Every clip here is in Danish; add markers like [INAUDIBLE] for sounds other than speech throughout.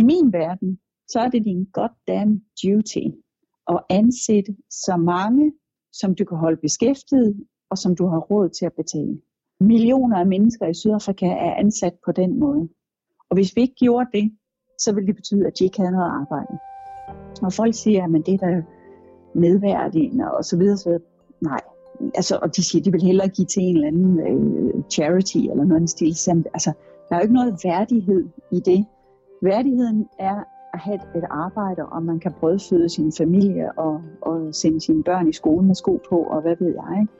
i min verden, så er det din goddamn duty at ansætte så mange, som du kan holde beskæftiget, og som du har råd til at betale. Millioner af mennesker i Sydafrika er ansat på den måde. Og hvis vi ikke gjorde det, så ville det betyde, at de ikke havde noget arbejde. Og folk siger, at det er da nedværdigende og så videre, så videre. Nej, altså, og de siger, at de vil hellere give til en eller anden øh, charity eller noget stil. Altså, der er jo ikke noget værdighed i det. Værdigheden er at have et arbejde, og man kan brødføde sin familie og, og sende sine børn i skole med sko på, og hvad ved jeg. Ikke?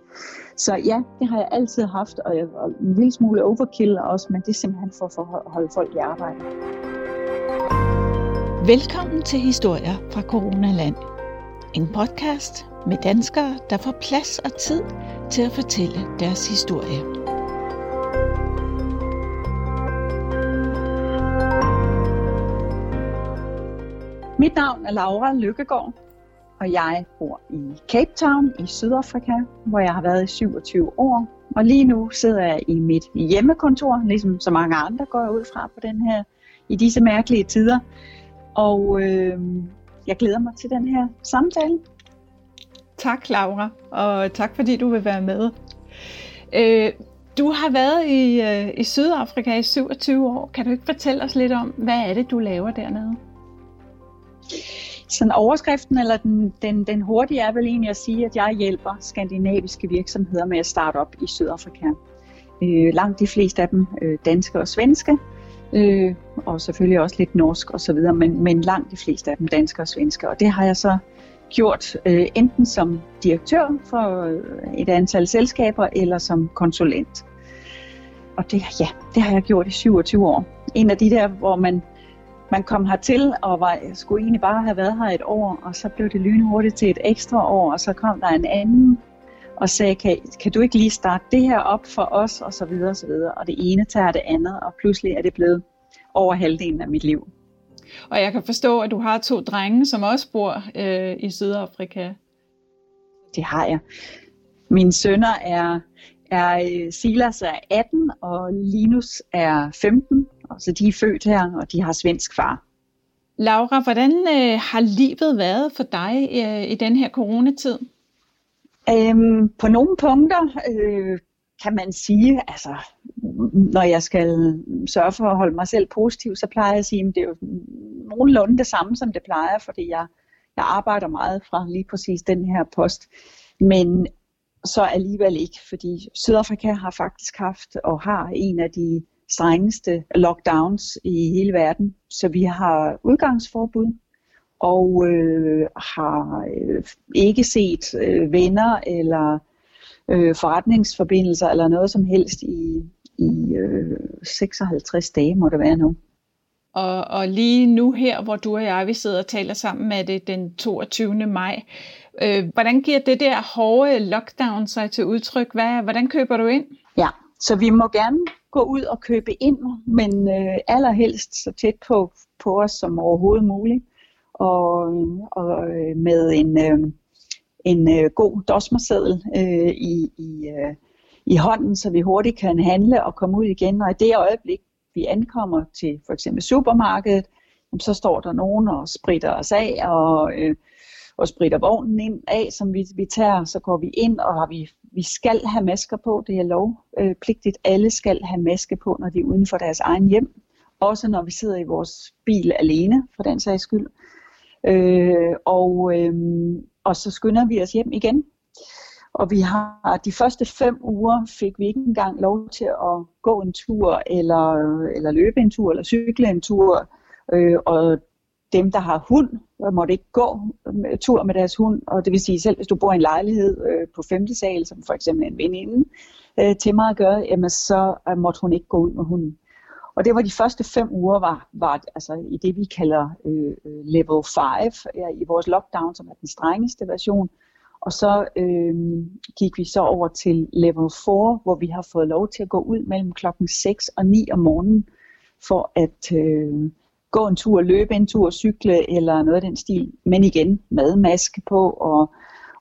Så ja, det har jeg altid haft, og, jeg, og en lille smule overkill også, men det er simpelthen for, for at holde folk i arbejde. Velkommen til Historier fra Coronaland. En podcast med danskere, der får plads og tid til at fortælle deres historie. Mit navn er Laura Lykkegaard, og jeg bor i Cape Town i Sydafrika, hvor jeg har været i 27 år. Og lige nu sidder jeg i mit hjemmekontor, ligesom så mange andre går jeg ud fra på den her, i disse mærkelige tider. Og øh, jeg glæder mig til den her samtale. Tak Laura, og tak fordi du vil være med. Øh, du har været i, øh, i Sydafrika i 27 år. Kan du ikke fortælle os lidt om, hvad er det, du laver dernede? Sådan overskriften eller den, den, den hurtige er vel egentlig at sige, at jeg hjælper skandinaviske virksomheder med at starte op i Sydafrika. Øh, langt de fleste af dem øh, danske og svenske, øh, og selvfølgelig også lidt norsk osv., men, men langt de fleste af dem danske og svenske. Og det har jeg så gjort øh, enten som direktør for øh, et antal selskaber eller som konsulent. Og det, ja, det har jeg gjort i 27 år. En af de der, hvor man man kom hertil og var, skulle egentlig bare have været her et år, og så blev det lynhurtigt til et ekstra år, og så kom der en anden og sagde, kan, kan du ikke lige starte det her op for os, og så videre, og så videre. Og det ene tager det andet, og pludselig er det blevet over halvdelen af mit liv. Og jeg kan forstå, at du har to drenge, som også bor øh, i Sydafrika. Det har jeg. Mine sønner er, er øh, Silas er 18, og Linus er 15, så de er født her, og de har svensk far. Laura, hvordan øh, har livet været for dig øh, i den her coronatid? Øhm, på nogle punkter øh, kan man sige, altså når jeg skal sørge for at holde mig selv positiv, så plejer jeg at sige, at det er jo nogenlunde det samme, som det plejer, fordi jeg, jeg arbejder meget fra lige præcis den her post. Men så alligevel ikke, fordi Sydafrika har faktisk haft og har en af de strengeste lockdowns i hele verden. Så vi har udgangsforbud og øh, har øh, ikke set øh, venner eller øh, forretningsforbindelser eller noget som helst i, i øh, 56 dage, må det være nu. Og, og lige nu her, hvor du og jeg vi sidder og taler sammen med det den 22. maj, øh, hvordan giver det der hårde lockdown sig til udtryk? Hvad, hvordan køber du ind? Ja, så vi må gerne gå ud og købe ind, men øh, allerhelst så tæt på, på os som overhovedet muligt. Og, og øh, med en, øh, en øh, god dosmerseddel øh, i, i, øh, i hånden, så vi hurtigt kan handle og komme ud igen. Og i det øjeblik, vi ankommer til for eksempel supermarkedet, så står der nogen og spritter os af og, øh, og spritter vognen ind af, som vi, vi tager. Så går vi ind, og har vi, vi skal have masker på. Det er lovpligtigt. Alle skal have maske på, når de er uden for deres egen hjem. Også når vi sidder i vores bil alene, for den sags skyld. Øh, og, øh, og så skynder vi os hjem igen. Og vi har de første fem uger fik vi ikke engang lov til at gå en tur, eller, eller løbe en tur, eller cykle en tur. Øh, og dem, der har hund, måtte ikke gå tur med deres hund, og det vil sige selv, hvis du bor i en lejlighed øh, på femte sal, som for eksempel en veninde øh, til mig at gøre, jamen så øh, måtte hun ikke gå ud med hunden. Og det var de første fem uger, var, var altså i det, vi kalder øh, øh level 5 ja, i vores lockdown, som er den strengeste version. Og så øh, gik vi så over til level 4, hvor vi har fået lov til at gå ud mellem klokken 6 og 9 om morgenen, for at øh, gå en tur, løbe en tur, cykle eller noget af den stil. Men igen, madmaske på, og,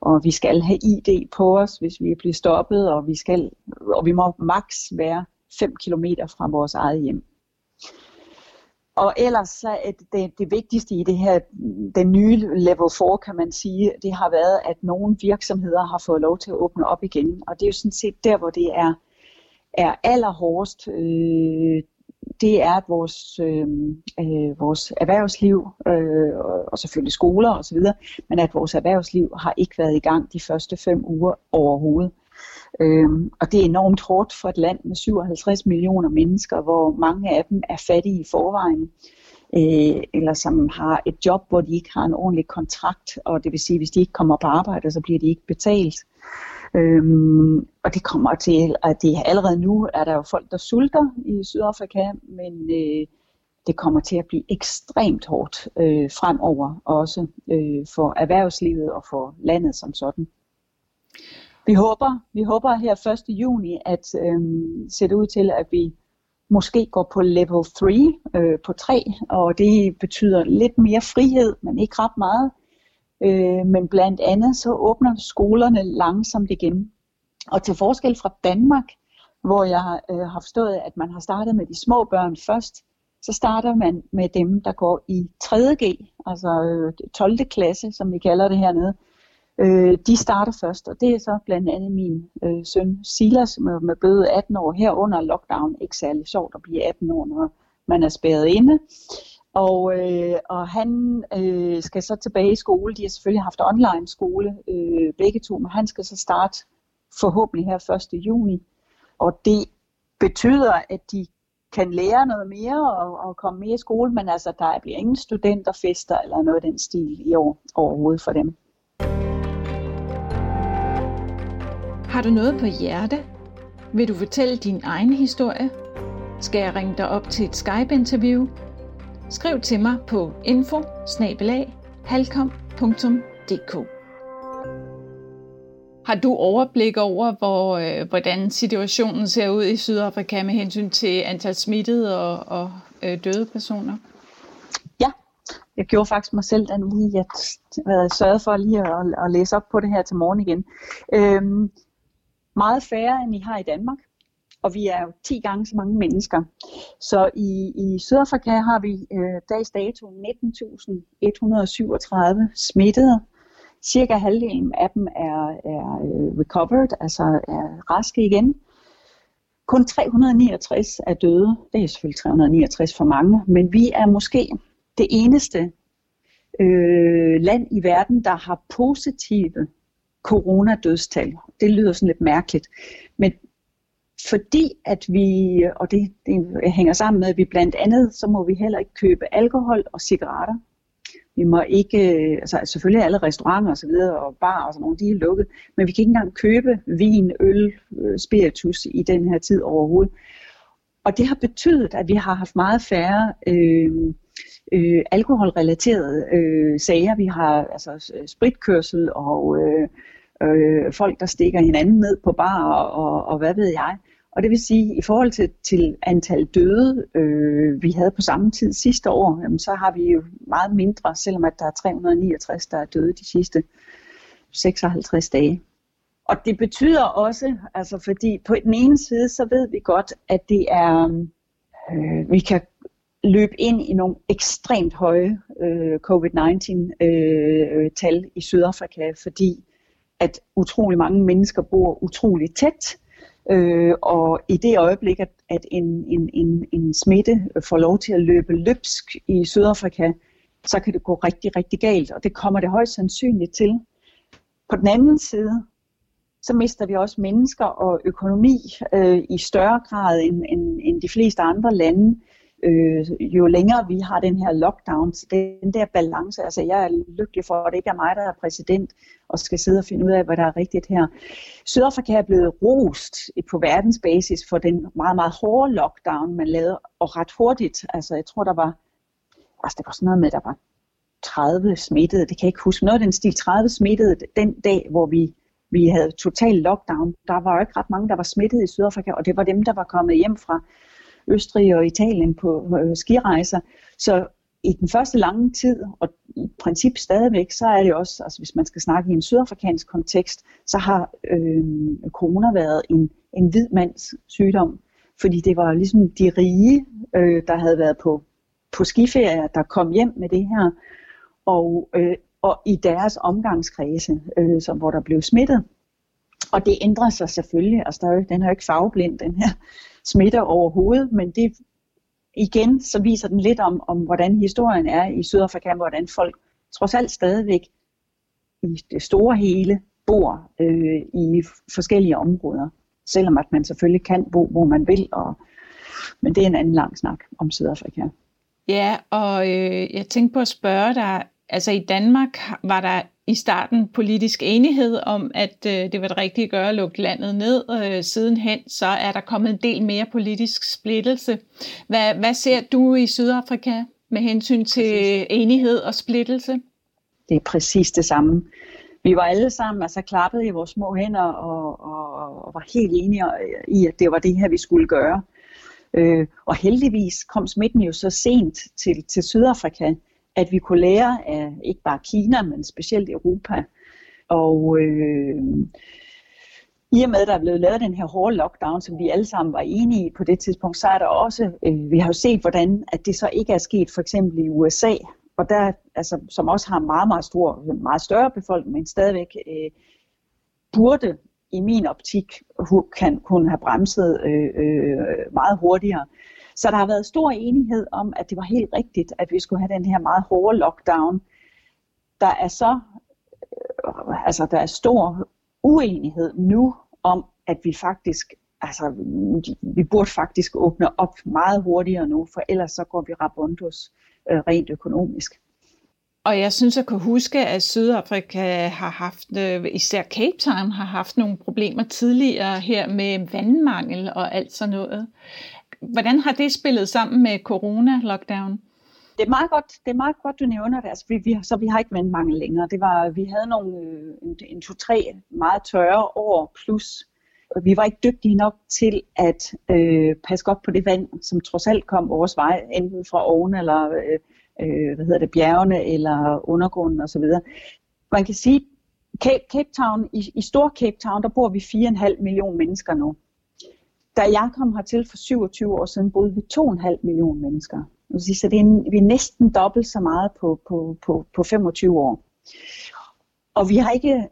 og vi skal have ID på os, hvis vi bliver stoppet, og vi, skal, og vi må maks være 5 km fra vores eget hjem. og ellers så er det, det vigtigste i det her, den nye level 4 kan man sige, det har været, at nogle virksomheder har fået lov til at åbne op igen. Og det er jo sådan set der, hvor det er, er allerhårdest. Øh, det er, at vores, øh, øh, vores erhvervsliv, øh, og selvfølgelig skoler osv., men at vores erhvervsliv har ikke været i gang de første fem uger overhovedet. Øhm, og det er enormt hårdt for et land med 57 millioner mennesker, hvor mange af dem er fattige i forvejen, øh, eller som har et job, hvor de ikke har en ordentlig kontrakt, og det vil sige, at hvis de ikke kommer på arbejde, så bliver de ikke betalt. Øhm, og det kommer til, at det allerede nu er der jo folk, der sulter i Sydafrika, men øh, det kommer til at blive ekstremt hårdt øh, fremover, også øh, for erhvervslivet og for landet som sådan. Vi håber, vi håber her 1. juni, at øh, se det ud til, at vi måske går på level 3, øh, på 3, og det betyder lidt mere frihed, men ikke ret meget. Øh, men blandt andet så åbner skolerne langsomt igen. Og til forskel fra Danmark, hvor jeg øh, har forstået, at man har startet med de små børn først, så starter man med dem, der går i 3.G, altså øh, 12. klasse, som vi kalder det hernede. Øh, de starter først, og det er så blandt andet min øh, søn Silas, med, er blevet 18 år her under lockdown. Ikke særlig sjovt at blive 18 år, når man er spærret inde. Og, øh, og han øh, skal så tilbage i skole. De har selvfølgelig haft online skole, øh, begge to, men han skal så starte forhåbentlig her 1. juni. Og det betyder, at de kan lære noget mere og, og komme mere i skole, men altså der bliver ingen studenterfester eller noget af den stil i år overhovedet for dem. Har du noget på hjerte? Vil du fortælle din egen historie? Skal jeg ringe dig op til et Skype-interview? Skriv til mig på info Har du overblik over, hvor, øh, hvordan situationen ser ud i Sydafrika med hensyn til antal smittede og, og øh, døde personer? Ja, jeg gjorde faktisk mig selv den lige, jeg havde sørget for lige at, at læse op på det her til morgen igen. Øhm, meget færre, end I har i Danmark. Og vi er jo 10 gange så mange mennesker. Så i, i Sydafrika har vi øh, dags dato 19.137 smittede. Cirka halvdelen af dem er, er øh, recovered, altså er raske igen. Kun 369 er døde. Det er selvfølgelig 369 for mange, men vi er måske det eneste øh, land i verden, der har positive coronadødstal. Det lyder sådan lidt mærkeligt. Men fordi at vi, og det, det hænger sammen med, at vi blandt andet, så må vi heller ikke købe alkohol og cigaretter. Vi må ikke, øh, altså selvfølgelig alle restauranter og så videre, og bar og sådan nogle, de er lukket, men vi kan ikke engang købe vin, øl, øh, spiritus i den her tid overhovedet. Og det har betydet, at vi har haft meget færre øh, øh, alkoholrelaterede øh, sager. Vi har altså spritkørsel og øh, øh, folk, der stikker hinanden ned på bar og, og, og hvad ved jeg. Og det vil sige, at i forhold til, til antal døde, øh, vi havde på samme tid sidste år, jamen, så har vi jo meget mindre, selvom at der er 369, der er døde de sidste 56 dage. Og det betyder også, altså fordi på den ene side, så ved vi godt, at det er, øh, vi kan løbe ind i nogle ekstremt høje øh, COVID-19-tal øh, i Sydafrika, fordi at utrolig mange mennesker bor utrolig tæt, øh, og i det øjeblik, at, at en, en, en, en smitte får lov til at løbe løbsk i Sydafrika, så kan det gå rigtig, rigtig galt, og det kommer det højst sandsynligt til. På den anden side, så mister vi også mennesker og økonomi øh, i større grad end, end, end de fleste andre lande øh, jo længere vi har den her lockdown, den der balance, altså jeg er lykkelig for, at det ikke er mig, der er præsident og skal sidde og finde ud af, hvad der er rigtigt her. Sydafrika er blevet rost på verdensbasis for den meget, meget hårde lockdown, man lavede, og ret hurtigt, altså jeg tror, der var, altså det var sådan noget med, der var 30 smittede, det kan jeg ikke huske, noget af den stil, 30 smittede den dag, hvor vi vi havde total lockdown. Der var jo ikke ret mange, der var smittet i Sydafrika, og det var dem, der var kommet hjem fra Østrig og Italien på øh, skirejser. Så i den første lange tid, og i princip stadigvæk, så er det også, altså hvis man skal snakke i en sydafrikansk kontekst, så har øh, corona været en, en hvid mands sygdom, fordi det var ligesom de rige, øh, der havde været på, på skiferie, der kom hjem med det her, og, øh, og i deres omgangskredse, øh, som, hvor der blev smittet. Og det ændrer sig selvfølgelig, altså der er jo, den er jo ikke farveblind, den her smitter overhovedet, men det igen, så viser den lidt om, om hvordan historien er i Sydafrika, hvordan folk trods alt stadigvæk i det store hele bor øh, i forskellige områder. Selvom at man selvfølgelig kan bo, hvor man vil, og, men det er en anden lang snak om Sydafrika. Ja, og øh, jeg tænkte på at spørge dig, altså i Danmark var der i starten politisk enighed om, at øh, det var det rigtige at gøre at lukke landet ned. Øh, sidenhen så er der kommet en del mere politisk splittelse. Hvad, hvad ser du i Sydafrika med hensyn til enighed og splittelse? Det er præcis det samme. Vi var alle sammen altså klappet i vores små hænder og, og, og var helt enige i, at det var det her, vi skulle gøre. Øh, og heldigvis kom smitten jo så sent til, til Sydafrika, at vi kunne lære af ikke bare Kina, men specielt Europa. Og øh, i og med, at der er blevet lavet den her hårde lockdown, som vi alle sammen var enige i på det tidspunkt, så er der også, øh, vi har jo set, hvordan at det så ikke er sket for eksempel i USA, og der, altså, som også har meget, meget stor, meget større befolkning, men stadigvæk øh, burde i min optik kan kunne have bremset øh, øh, meget hurtigere. Så der har været stor enighed om, at det var helt rigtigt, at vi skulle have den her meget hårde lockdown. Der er så øh, altså der er stor uenighed nu om, at vi faktisk altså, vi burde faktisk åbne op meget hurtigere nu, for ellers så går vi rabundus øh, rent økonomisk. Og jeg synes, jeg kan huske, at Sydafrika har haft, øh, især Cape Town har haft nogle problemer tidligere her med vandmangel og alt sådan noget. Hvordan har det spillet sammen med corona-lockdown? Det er meget godt, det er meget godt du nævner det. Altså, vi, vi, så vi har ikke vandmangel længere. Det var, vi havde nogle, øh, en, en to-tre meget tørre år plus. Vi var ikke dygtige nok til at øh, passe godt på det vand, som trods alt kom vores vej, enten fra oven eller øh, øh, hvad hedder det, bjergene eller undergrunden osv. Man kan sige, Cape, Cape Town, i, i Stor Cape Town, der bor vi 4,5 millioner mennesker nu. Da jeg kom hertil for 27 år siden, boede vi 2,5 millioner mennesker. Så det er en, vi er næsten dobbelt så meget på, på, på, på 25 år. Og vi har ikke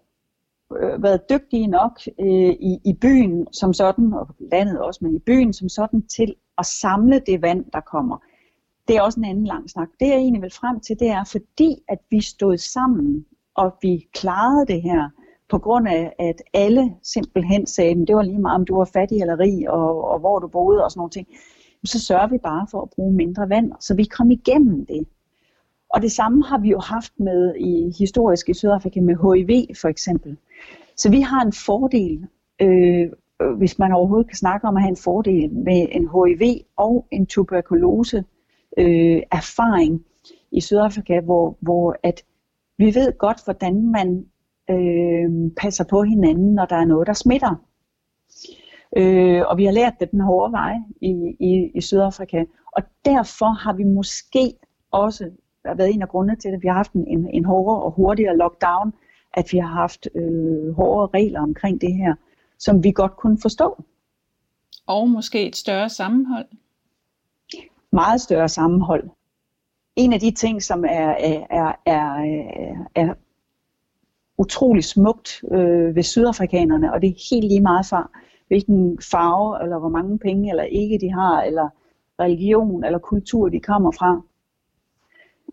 øh, været dygtige nok øh, i, i byen som sådan, og landet også, men i byen som sådan, til at samle det vand, der kommer. Det er også en anden lang snak. Det jeg egentlig vil frem til, det er fordi, at vi stod sammen, og vi klarede det her, på grund af, at alle simpelthen sagde, at det var lige meget, om du var fattig eller rig, og, og hvor du boede og sådan nogle ting. Så sørger vi bare for at bruge mindre vand, så vi kom igennem det. Og det samme har vi jo haft med i historisk i Sydafrika med HIV for eksempel. Så vi har en fordel, øh, øh, hvis man overhovedet kan snakke om at have en fordel med en HIV og en tuberkulose øh, erfaring i Sydafrika, hvor, hvor at vi ved godt, hvordan man øh, passer på hinanden, når der er noget, der smitter. Øh, og vi har lært det den hårde vej i, i, i Sydafrika. Og derfor har vi måske også været en af grundene til, at vi har haft en, en hårdere og hurtigere lockdown, at vi har haft øh, hårdere regler omkring det her, som vi godt kunne forstå. Og måske et større sammenhold? Meget større sammenhold. En af de ting, som er, er, er, er, er utrolig smukt øh, ved sydafrikanerne, og det er helt lige meget fra, hvilken farve, eller hvor mange penge, eller ikke de har, eller religion, eller kultur de kommer fra.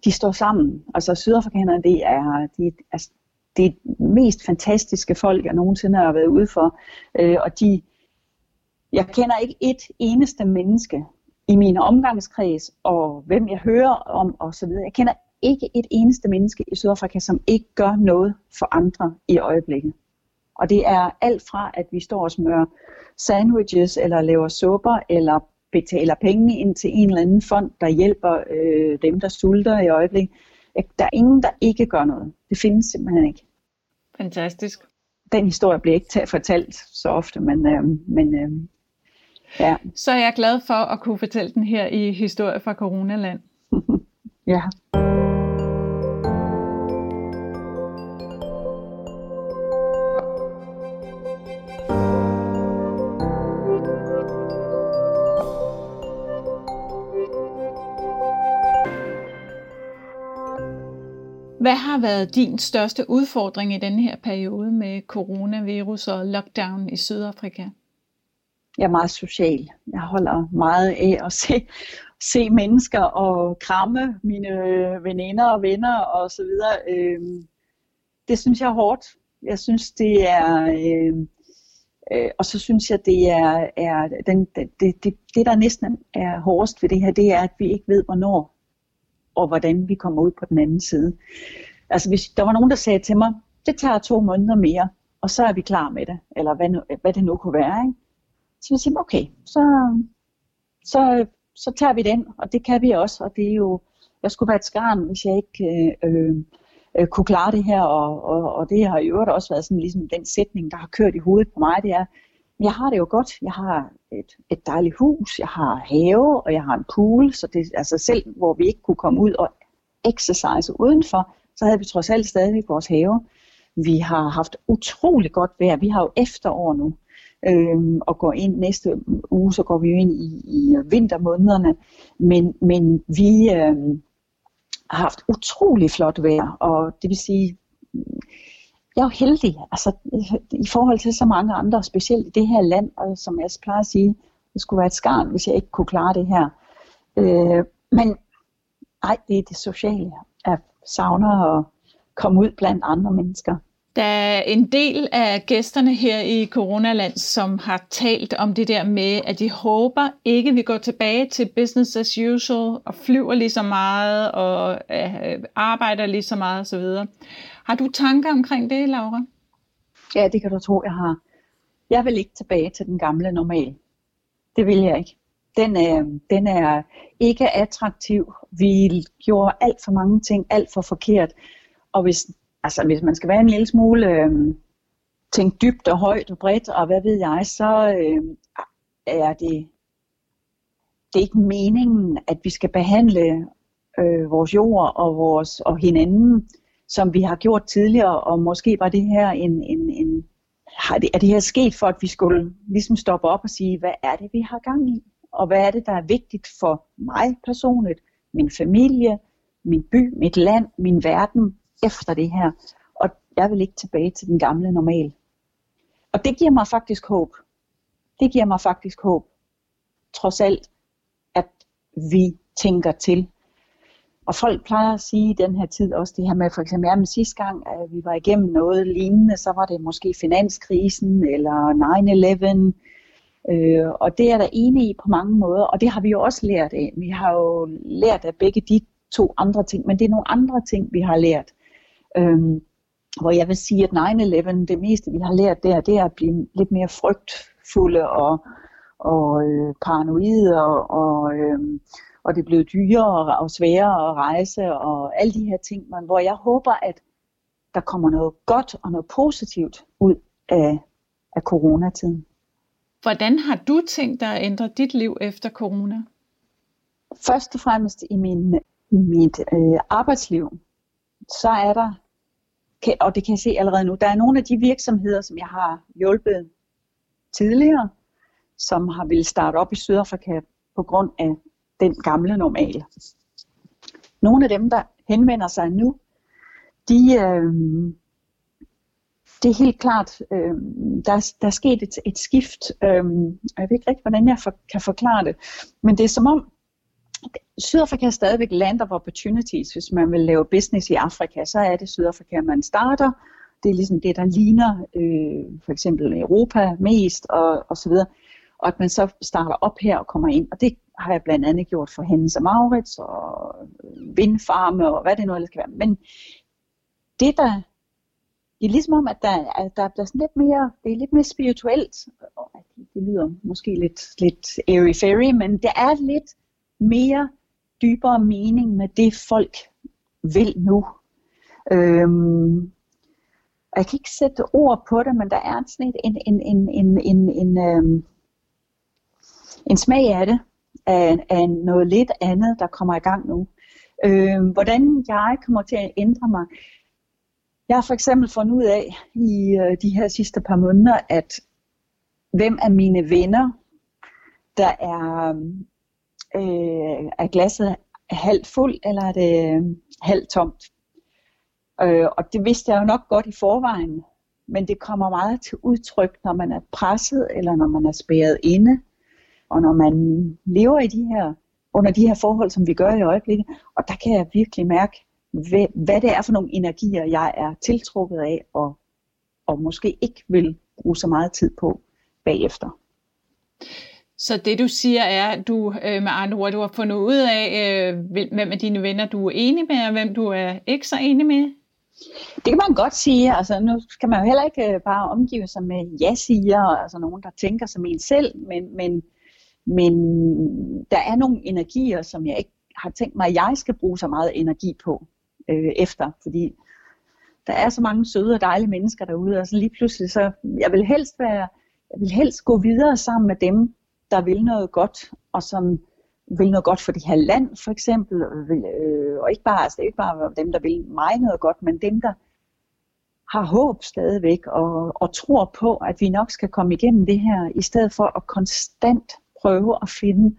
De står sammen. Altså sydafrikanerne, det er, de, altså, det er mest fantastiske folk, jeg nogensinde har været ude for. Øh, og de, jeg kender ikke et eneste menneske i min omgangskreds, og hvem jeg hører om osv. Jeg kender ikke et eneste menneske i Sydafrika, som ikke gør noget for andre i øjeblikket. Og det er alt fra, at vi står og smører sandwiches, eller laver supper, eller betaler penge ind til en eller anden fond, der hjælper øh, dem, der sulter i øjeblikket. Der er ingen, der ikke gør noget. Det findes simpelthen ikke. Fantastisk. Den historie bliver ikke fortalt så ofte, men, øh, men øh, ja. Så er jeg glad for at kunne fortælle den her i Historie fra Coronaland. [LAUGHS] ja. Hvad har været din største udfordring i denne her periode med coronavirus og lockdown i Sydafrika? Jeg er meget social. Jeg holder meget af at se, se mennesker og kramme mine veninder og venner og så videre. Øhm, det synes jeg er hårdt. Jeg synes, det er... Øh, øh, og så synes jeg, det er, er den, det, det, det, der næsten er hårdest ved det her, det er, at vi ikke ved, hvornår og hvordan vi kommer ud på den anden side. Altså hvis der var nogen, der sagde til mig, det tager to måneder mere, og så er vi klar med det, eller hvad, nu, hvad det nu kunne være. Ikke? Så jeg siger, okay, så, så, så tager vi den, og det kan vi også, og det er jo, jeg skulle være et skarn, hvis jeg ikke øh, øh, kunne klare det her, og, og, og det har i øvrigt også været sådan ligesom den sætning, der har kørt i hovedet på mig, det er, jeg har det jo godt. Jeg har et, et dejligt hus, jeg har have, og jeg har en pool, så det altså selv, hvor vi ikke kunne komme ud og exercise udenfor, så havde vi trods alt stadigvæk vores have. Vi har haft utrolig godt vejr. Vi har jo efterår nu, øhm, og går ind næste uge, så går vi jo ind i, i vintermånederne. Men, men vi øhm, har haft utrolig flot vejr, og det vil sige, jeg er jo heldig, altså i forhold til så mange andre, specielt i det her land, og som jeg plejer at sige, det skulle være et skarn, hvis jeg ikke kunne klare det her. Øh, men nej, det er det sociale. Jeg savner at komme ud blandt andre mennesker. Der er en del af gæsterne her i Coronaland, som har talt om det der med, at de håber ikke, vi går tilbage til business as usual og flyver lige så meget og øh, arbejder lige så meget osv. Har du tanker omkring det, Laura? Ja, det kan du tro, jeg har. Jeg vil ikke tilbage til den gamle normal. Det vil jeg ikke. Den er, den er ikke attraktiv. Vi gjorde alt for mange ting, alt for forkert. Og hvis, altså, hvis man skal være en lille smule øh, tænke dybt og højt og bredt, og hvad ved jeg, så øh, er det, det er ikke meningen, at vi skal behandle øh, vores jord og, vores, og hinanden som vi har gjort tidligere, og måske var det her en, en, en har det, er det her sket for, at vi skulle ligesom stoppe op og sige, hvad er det, vi har gang i? Og hvad er det, der er vigtigt for mig personligt, min familie, min by, mit land, min verden efter det her? Og jeg vil ikke tilbage til den gamle normal. Og det giver mig faktisk håb. Det giver mig faktisk håb. Trods alt, at vi tænker til og folk plejer at sige i den her tid også det her med, for eksempel, jamen sidste gang, at vi var igennem noget lignende, så var det måske finanskrisen eller 9-11. Øh, og det er der enig i på mange måder, og det har vi jo også lært af. Vi har jo lært af begge de to andre ting, men det er nogle andre ting, vi har lært. Øh, hvor jeg vil sige, at 9-11, det meste vi har lært der, det er at blive lidt mere frygtfulde og, og øh, paranoide og, og øh, og det blev dyrere og sværere at rejse og alle de her ting, men hvor jeg håber, at der kommer noget godt og noget positivt ud af, af coronatiden. Hvordan har du tænkt dig at ændre dit liv efter corona? Først og fremmest i, min, i mit øh, arbejdsliv, så er der, og det kan jeg se allerede nu, der er nogle af de virksomheder, som jeg har hjulpet tidligere, som har ville starte op i Sydafrika på grund af den gamle normal. Nogle af dem, der henvender sig nu, de, øh, det er helt klart, øh, der, der er sket et, et skift. Øh, jeg ved ikke rigtig, hvordan jeg for, kan forklare det, men det er som om, Sydafrika er stadigvæk land of opportunities. Hvis man vil lave business i Afrika, så er det Sydafrika, man starter. Det er ligesom det, der ligner øh, for eksempel Europa mest og, og så videre. Og at man så starter op her og kommer ind. Og det har jeg blandt andet gjort for Hennes og Maurits og øh, vindfarme og hvad det nu ellers kan være. Men det der, det er ligesom om, at der, at der, der er sådan lidt mere, det er lidt mere spirituelt. Det lyder måske lidt, lidt airy-fairy, men det er lidt mere dybere mening med det folk vil nu. Øhm, jeg kan ikke sætte ord på det, men der er sådan en, en, en, en, en, en, en, en smag af det, af, af noget lidt andet, der kommer i gang nu. Øhm, hvordan jeg kommer til at ændre mig. Jeg har for eksempel fundet ud af i øh, de her sidste par måneder, at hvem af mine venner, der er, øhm, øh, er glasset halvt fuld, eller er det øh, halvt tomt. Øh, og det vidste jeg jo nok godt i forvejen, men det kommer meget til udtryk, når man er presset, eller når man er spærret inde, og når man lever i de her, under de her forhold, som vi gør i øjeblikket. Og der kan jeg virkelig mærke, hvad, hvad det er for nogle energier, jeg er tiltrukket af, og, og måske ikke vil bruge så meget tid på bagefter. Så det du siger er, at du øh, med andre ord, du har fundet ud af, øh, hvem af dine venner du er enig med, og hvem du er ikke så enig med? Det kan man godt sige. Altså, nu skal man jo heller ikke øh, bare omgive sig med ja-siger, altså nogen, der tænker som en selv, men, men, men der er nogle energier, som jeg ikke har tænkt mig, at jeg skal bruge så meget energi på øh, efter, fordi der er så mange søde og dejlige mennesker derude, og så lige pludselig så, jeg vil helst være, jeg vil helst gå videre sammen med dem, der vil noget godt, og som vil noget godt for det her land, for eksempel, øh, og ikke bare, altså det er ikke bare dem, der vil mig noget godt, men dem, der har håb stadigvæk, og, og tror på, at vi nok skal komme igennem det her, i stedet for at konstant prøve at finde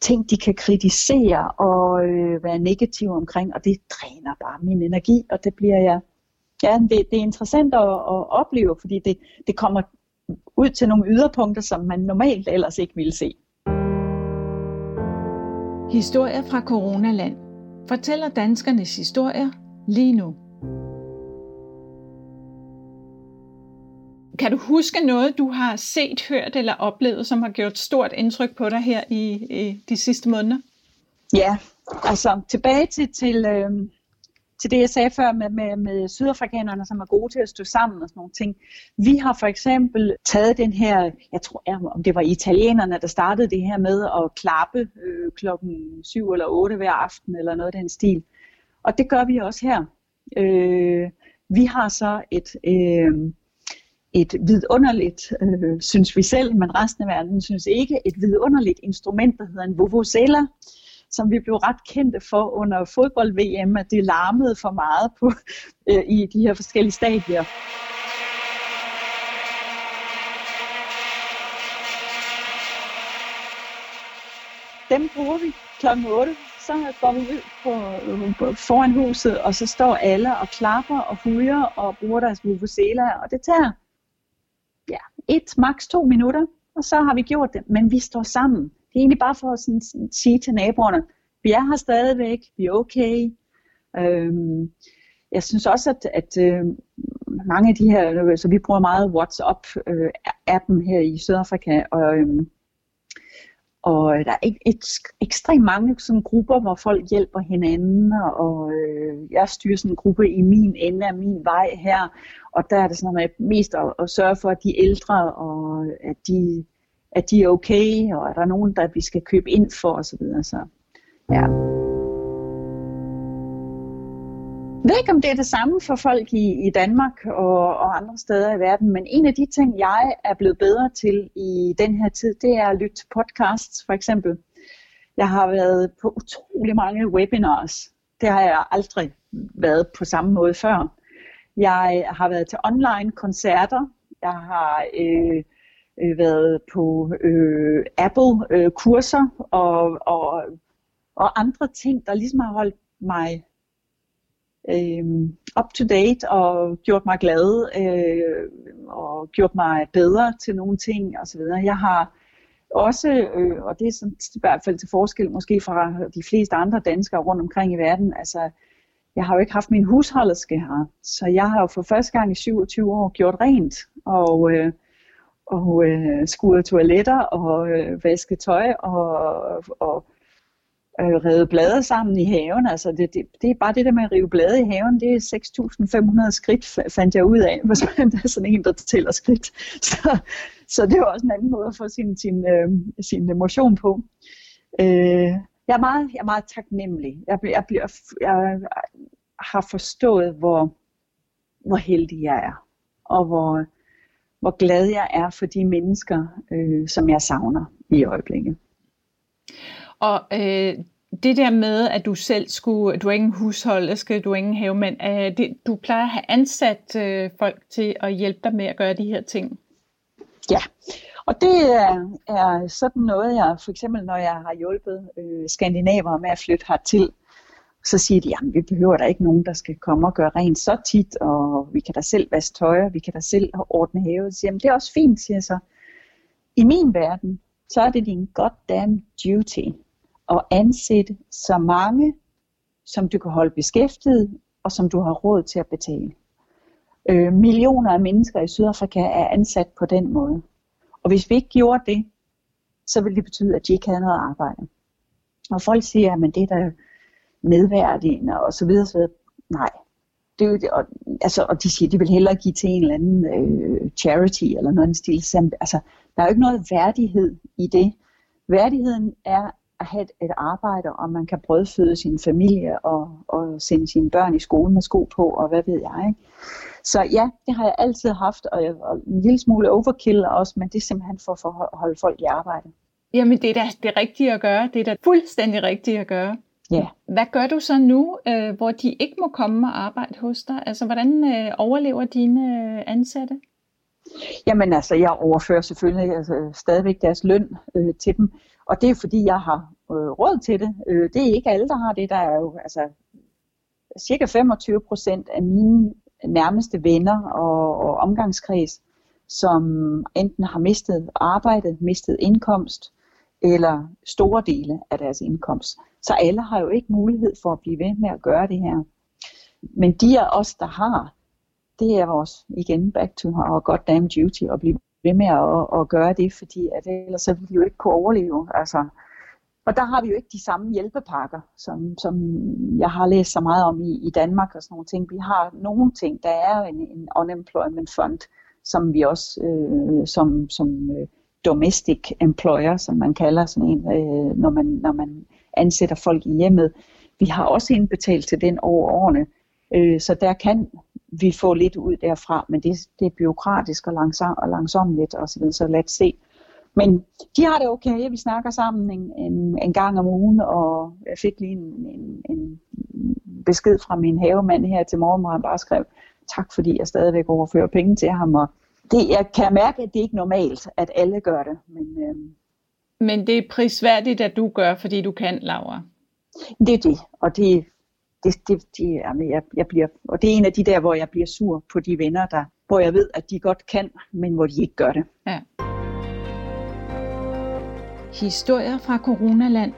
ting, de kan kritisere og øh, være negative omkring, og det dræner bare min energi, og det bliver jeg, ja, det, det er interessant at, at opleve, fordi det, det kommer ud til nogle yderpunkter, som man normalt ellers ikke ville se. Historier fra Coronaland fortæller danskernes historier lige nu. Kan du huske noget, du har set, hørt eller oplevet, som har gjort stort indtryk på dig her i, i de sidste måneder? Ja, altså tilbage til, til, øh, til det, jeg sagde før med, med, med sydafrikanerne, som er gode til at stå sammen og sådan nogle ting. Vi har for eksempel taget den her, jeg tror, om det var italienerne, der startede det her med at klappe øh, klokken 7 eller 8 hver aften, eller noget af den stil. Og det gør vi også her. Øh, vi har så et... Øh, et vidunderligt, øh, synes vi selv, men resten af verden synes ikke, et vidunderligt instrument, der hedder en vuvuzela, som vi blev ret kendte for under fodbold-VM, at det larmede for meget på, [LAUGHS] øh, i de her forskellige stadier. Dem bruger vi kl. 8. Så går vi ud på, øh, på, foran huset, og så står alle og klapper og hujer og bruger deres vuvuzela, og det tager ja, et, maks to minutter, og så har vi gjort det, men vi står sammen. Det er egentlig bare for at sådan, sådan, sige til naboerne, vi er her stadigvæk, vi er okay. Øhm, jeg synes også, at, at øh, mange af de her, så vi bruger meget WhatsApp-appen øh, her i Sydafrika, og, øh, og der er et, et, ekstremt mange sådan grupper, hvor folk hjælper hinanden, og øh, jeg styrer sådan en gruppe i min ende af min vej her, og der er det sådan noget mest at, at sørge for, at de ældre, og at de, at de er okay, og er der nogen, der vi skal købe ind for osv. Så, videre, så ja. Jeg ved ikke, om det er det samme for folk i, i Danmark og, og andre steder i verden, men en af de ting, jeg er blevet bedre til i den her tid, det er at lytte til podcasts for eksempel. Jeg har været på utrolig mange webinars. Det har jeg aldrig været på samme måde før. Jeg har været til online koncerter. Jeg har øh, øh, været på øh, Apple øh, kurser og, og, og andre ting, der ligesom har holdt mig øh, up to date og gjort mig glad øh, og gjort mig bedre til nogle ting osv. Jeg har også, øh, og det er sådan, i hvert fald til forskel måske fra de fleste andre danskere rundt omkring i verden, altså jeg har jo ikke haft min husholderske her, så jeg har jo for første gang i 27 år gjort rent og, øh, og øh, skure toiletter og øh, vaske tøj og, og øh, redde blade sammen i haven. Altså det, det, det er bare det der med at rive blade i haven, det er 6.500 skridt, fandt jeg ud af, [LAUGHS] hvis man er sådan en, der tæller skridt. Så, så det er også en anden måde at få sin, sin, øh, sin emotion på. Øh, jeg, er meget, jeg er meget taknemmelig. Jeg, jeg, bliver, jeg har forstået, hvor, hvor heldig jeg er, og hvor, hvor glad jeg er for de mennesker, øh, som jeg savner i øjeblikket. Og øh, det der med, at du selv skulle, du er ingen husholderske, du er ingen havemand, øh, det, du plejer at have ansat øh, folk til at hjælpe dig med at gøre de her ting. Ja, og det er, er sådan noget, jeg for eksempel, når jeg har hjulpet øh, skandinaver med at flytte hertil, så siger de, jamen vi behøver der ikke nogen, der skal komme og gøre rent så tit, og vi kan da selv vaske tøj, og vi kan da selv ordne havet. Så jamen det er også fint, siger jeg så. I min verden, så er det din goddamn duty at ansætte så mange, som du kan holde beskæftiget, og som du har råd til at betale. Øh, millioner af mennesker i Sydafrika er ansat på den måde. Og hvis vi ikke gjorde det, så ville det betyde, at de ikke havde noget arbejde. Og folk siger, at det er da nedværdigende og så videre, så videre. Nej. Det er jo og, altså, og de siger, de vil hellere give til en eller anden øh, charity eller noget stil. Altså, der er jo ikke noget værdighed i det. Værdigheden er at have et, et arbejde, og man kan brødføde sin familie og, og sende sine børn i skole med sko på, og hvad ved jeg. Ikke? Så ja, det har jeg altid haft, og, jeg, og en lille smule overkill også, men det er simpelthen for at holde folk i arbejde. Jamen det er da det rigtige at gøre. Det er da fuldstændig rigtigt at gøre. Ja. Hvad gør du så nu, øh, hvor de ikke må komme og arbejde hos dig? Altså hvordan øh, overlever dine øh, ansatte? Jamen altså, jeg overfører selvfølgelig altså, stadigvæk deres løn øh, til dem, og det er fordi, jeg har øh, råd til det. Øh, det er ikke alle, der har det. Der er jo altså cirka 25 procent af mine nærmeste venner og, og omgangskreds, som enten har mistet arbejde, mistet indkomst, eller store dele af deres indkomst. Så alle har jo ikke mulighed for at blive ved med at gøre det her. Men de af os, der har, det er vores, igen, back to our goddamn duty, at blive ved med at, at gøre det, fordi at ellers så ville vi jo ikke kunne overleve. Altså, og der har vi jo ikke de samme hjælpepakker, som, som jeg har læst så meget om i, i Danmark og sådan nogle ting. Vi har nogle ting. Der er en, en unemployment fund, som vi også øh, som, som øh, domestic employer, som man kalder sådan en, øh, når, man, når man ansætter folk i hjemmet. Vi har også indbetalt til den over årene, øh, så der kan vi få lidt ud derfra, men det, det er byråkratisk og, langsom, og langsomligt og så videre, så lad os se. Men de har det okay, vi snakker sammen en, en, en gang om ugen, og jeg fik lige en, en, en besked fra min havemand her til morgen, hvor han bare skrev, tak fordi jeg stadigvæk overfører penge til ham, og det, jeg kan mærke, at det er ikke normalt, at alle gør det. Men, øhm, men det er prisværdigt, at du gør, fordi du kan, Laura. Det er det, og det, det, det, det jamen, jeg, jeg bliver, og det er en af de der, hvor jeg bliver sur på de venner, der, hvor jeg ved, at de godt kan, men hvor de ikke gør det. Ja. Historier fra Coronaland.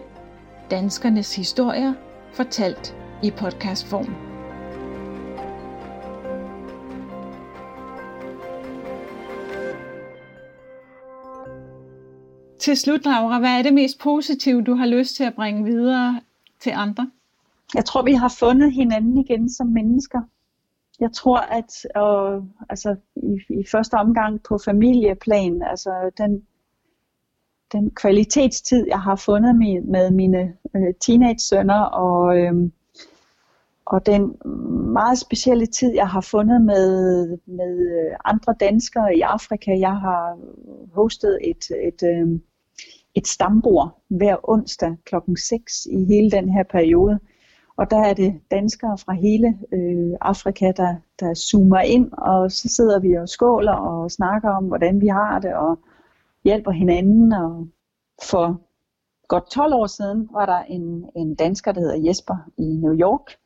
Danskernes historier fortalt i podcastform. Til slut, Laura, hvad er det mest positive, du har lyst til at bringe videre til andre? Jeg tror, vi har fundet hinanden igen som mennesker. Jeg tror, at og, altså, i, i første omgang på familieplan, altså den, den kvalitetstid, jeg har fundet med, med mine øh, teenage-sønner, og, øh, og den meget specielle tid, jeg har fundet med, med øh, andre danskere i Afrika. Jeg har hostet et, et, øh, et stambord hver onsdag klokken 6 i hele den her periode. Og der er det danskere fra hele øh, Afrika, der, der zoomer ind, og så sidder vi og skåler og snakker om, hvordan vi har det, og hjælper hinanden. Og for godt 12 år siden var der en, en dansker, der hedder Jesper i New York,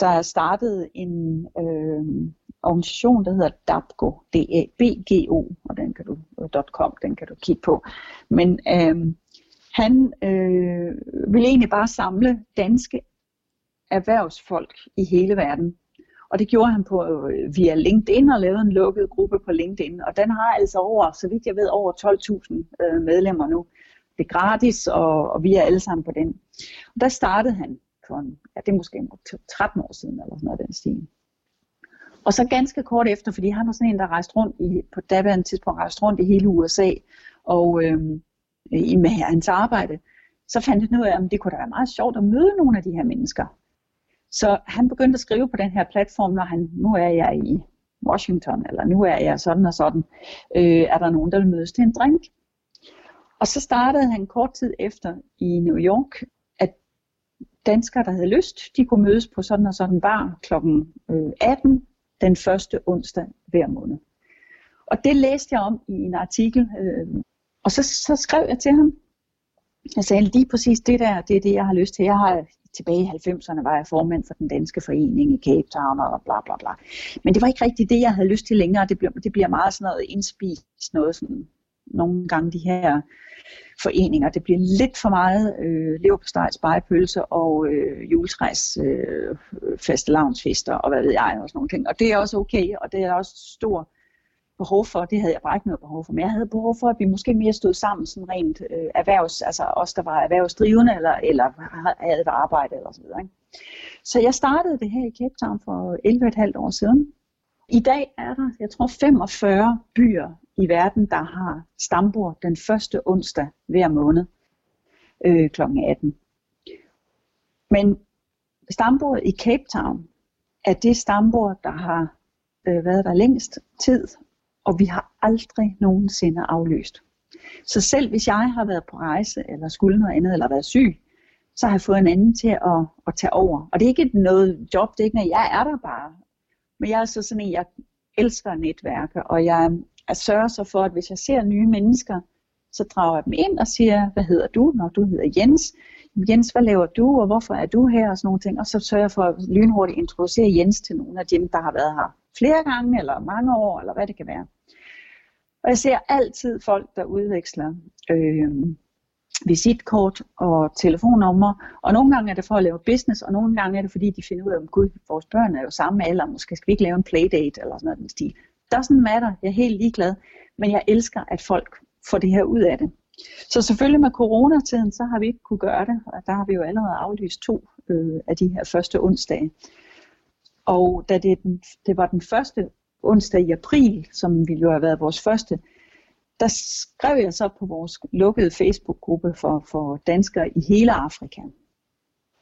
der startede en øh, organisation, der hedder DABGO, d a b g o og den kan du, øh, .com, den kan du kigge på. Men øh, han øh, ville egentlig bare samle danske erhvervsfolk i hele verden. Og det gjorde han på øh, via LinkedIn og lavede en lukket gruppe på LinkedIn. Og den har altså over, så vidt jeg ved, over 12.000 øh, medlemmer nu. Det er gratis, og, og vi er alle sammen på den. Og der startede han for en, ja, det er måske 13 år siden, eller sådan noget den stil. Og så ganske kort efter, fordi han var sådan en, der rejste rundt i, på daværende tidspunkt rejste rundt i hele USA, og øh, i med hans arbejde, så fandt han ud af, at det kunne da være meget sjovt at møde nogle af de her mennesker. Så han begyndte at skrive på den her platform, når han, nu er jeg i Washington, eller nu er jeg sådan og sådan, øh, er der nogen, der vil mødes til en drink. Og så startede han kort tid efter i New York, at danskere, der havde lyst, de kunne mødes på sådan og sådan bar kl. 18 øh, den første onsdag hver måned. Og det læste jeg om i en artikel, øh, og så, så skrev jeg til ham. Jeg sagde lige præcis det der, det er det, jeg har lyst til. Jeg har tilbage i 90'erne var jeg formand for den danske forening i Cape Town og bla bla bla. Men det var ikke rigtigt det, jeg havde lyst til længere. Det bliver, det bliver meget sådan noget indspist, noget sådan, nogle gange de her foreninger. Det bliver lidt for meget øh, leverpostej, spejepølse og øh, juletræs øh, faste lavnsfester og hvad ved jeg og sådan nogle ting. Og det er også okay, og det er også stor behov for, det havde jeg bare ikke noget behov for, men jeg havde behov for, at vi måske mere stod sammen sådan rent øh, erhvervs, altså os, der var erhvervsdrivende eller, eller havde et arbejde eller så videre. Ikke? Så jeg startede det her i Cape Town for 11,5 år siden. I dag er der, jeg tror, 45 byer i verden, der har stambord den første onsdag hver måned øh, kl. 18. Men stambordet i Cape Town er det stambord, der har øh, været der længst tid, og vi har aldrig nogensinde aflyst. Så selv hvis jeg har været på rejse, eller skulle noget andet, eller været syg, så har jeg fået en anden til at, at tage over. Og det er ikke noget job, det er ikke noget, jeg er der bare. Men jeg er så sådan en, jeg elsker netværke, og jeg, at sørge så for, at hvis jeg ser nye mennesker, så drager jeg dem ind og siger, hvad hedder du, når du hedder Jens. Jens, hvad laver du, og hvorfor er du her, og sådan nogle ting. Og så sørger jeg for at lynhurtigt introducere Jens til nogle af dem, der har været her flere gange, eller mange år, eller hvad det kan være. Og jeg ser altid folk, der udveksler øh, visitkort og telefonnummer, og nogle gange er det for at lave business, og nogle gange er det fordi, de finder ud af, at gud, vores børn er jo samme alder, måske skal vi ikke lave en playdate eller sådan noget den stil. Doesn't matter, jeg er helt ligeglad, men jeg elsker, at folk får det her ud af det. Så selvfølgelig med coronatiden, så har vi ikke kunne gøre det, og der har vi jo allerede aflyst to øh, af de her første onsdage. Og da det, det var den første onsdag i april, som ville jo have været vores første, der skrev jeg så på vores lukkede Facebook-gruppe for, for danskere i hele Afrika.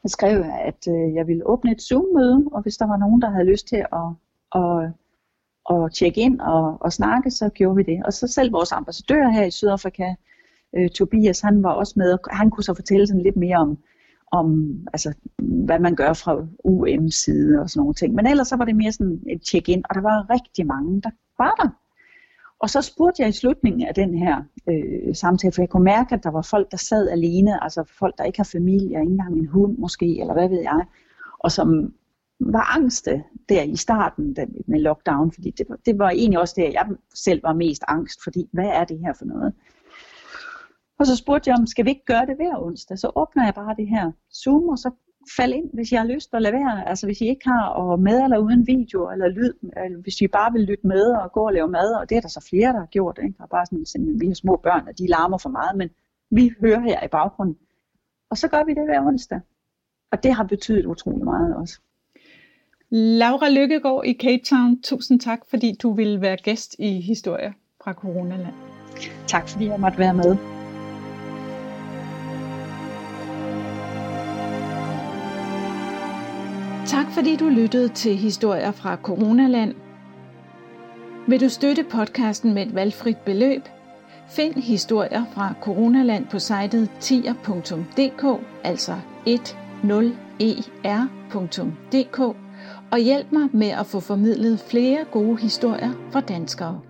Der skrev jeg, at øh, jeg ville åbne et Zoom-møde, og hvis der var nogen, der havde lyst til at, at, at tjekke ind og, og snakke, så gjorde vi det. Og så selv vores ambassadør her i Sydafrika, øh, Tobias, han var også med, og han kunne så fortælle sådan lidt mere om, om altså, hvad man gør fra UM's side og sådan nogle ting. Men ellers så var det mere sådan et check-in, og der var rigtig mange, der var der. Og så spurgte jeg i slutningen af den her øh, samtale, for jeg kunne mærke, at der var folk, der sad alene, altså folk, der ikke har familie, ikke engang en hund måske, eller hvad ved jeg, og som var angste der i starten med lockdown, fordi det, det var egentlig også det, jeg selv var mest angst, fordi hvad er det her for noget? Og så spurgte jeg om, skal vi ikke gøre det hver onsdag? Så åbner jeg bare det her Zoom, og så fald ind, hvis jeg har lyst at lade være. Altså hvis I ikke har og med eller uden video eller lyd, eller hvis I bare vil lytte med og gå og lave mad, og det er der så flere, der har gjort. Ikke? Der er bare sådan, simpelthen, vi har små børn, og de larmer for meget, men vi hører her i baggrunden. Og så gør vi det hver onsdag. Og det har betydet utrolig meget også. Laura Lykkegaard i Cape Town, tusind tak, fordi du ville være gæst i Historie fra Coronaland. Tak fordi jeg måtte være med. Tak fordi du lyttede til historier fra Coronaland. Vil du støtte podcasten med et valgfrit beløb? Find historier fra Coronaland på sitet tier.dk, altså 10er.dk, og hjælp mig med at få formidlet flere gode historier fra danskere.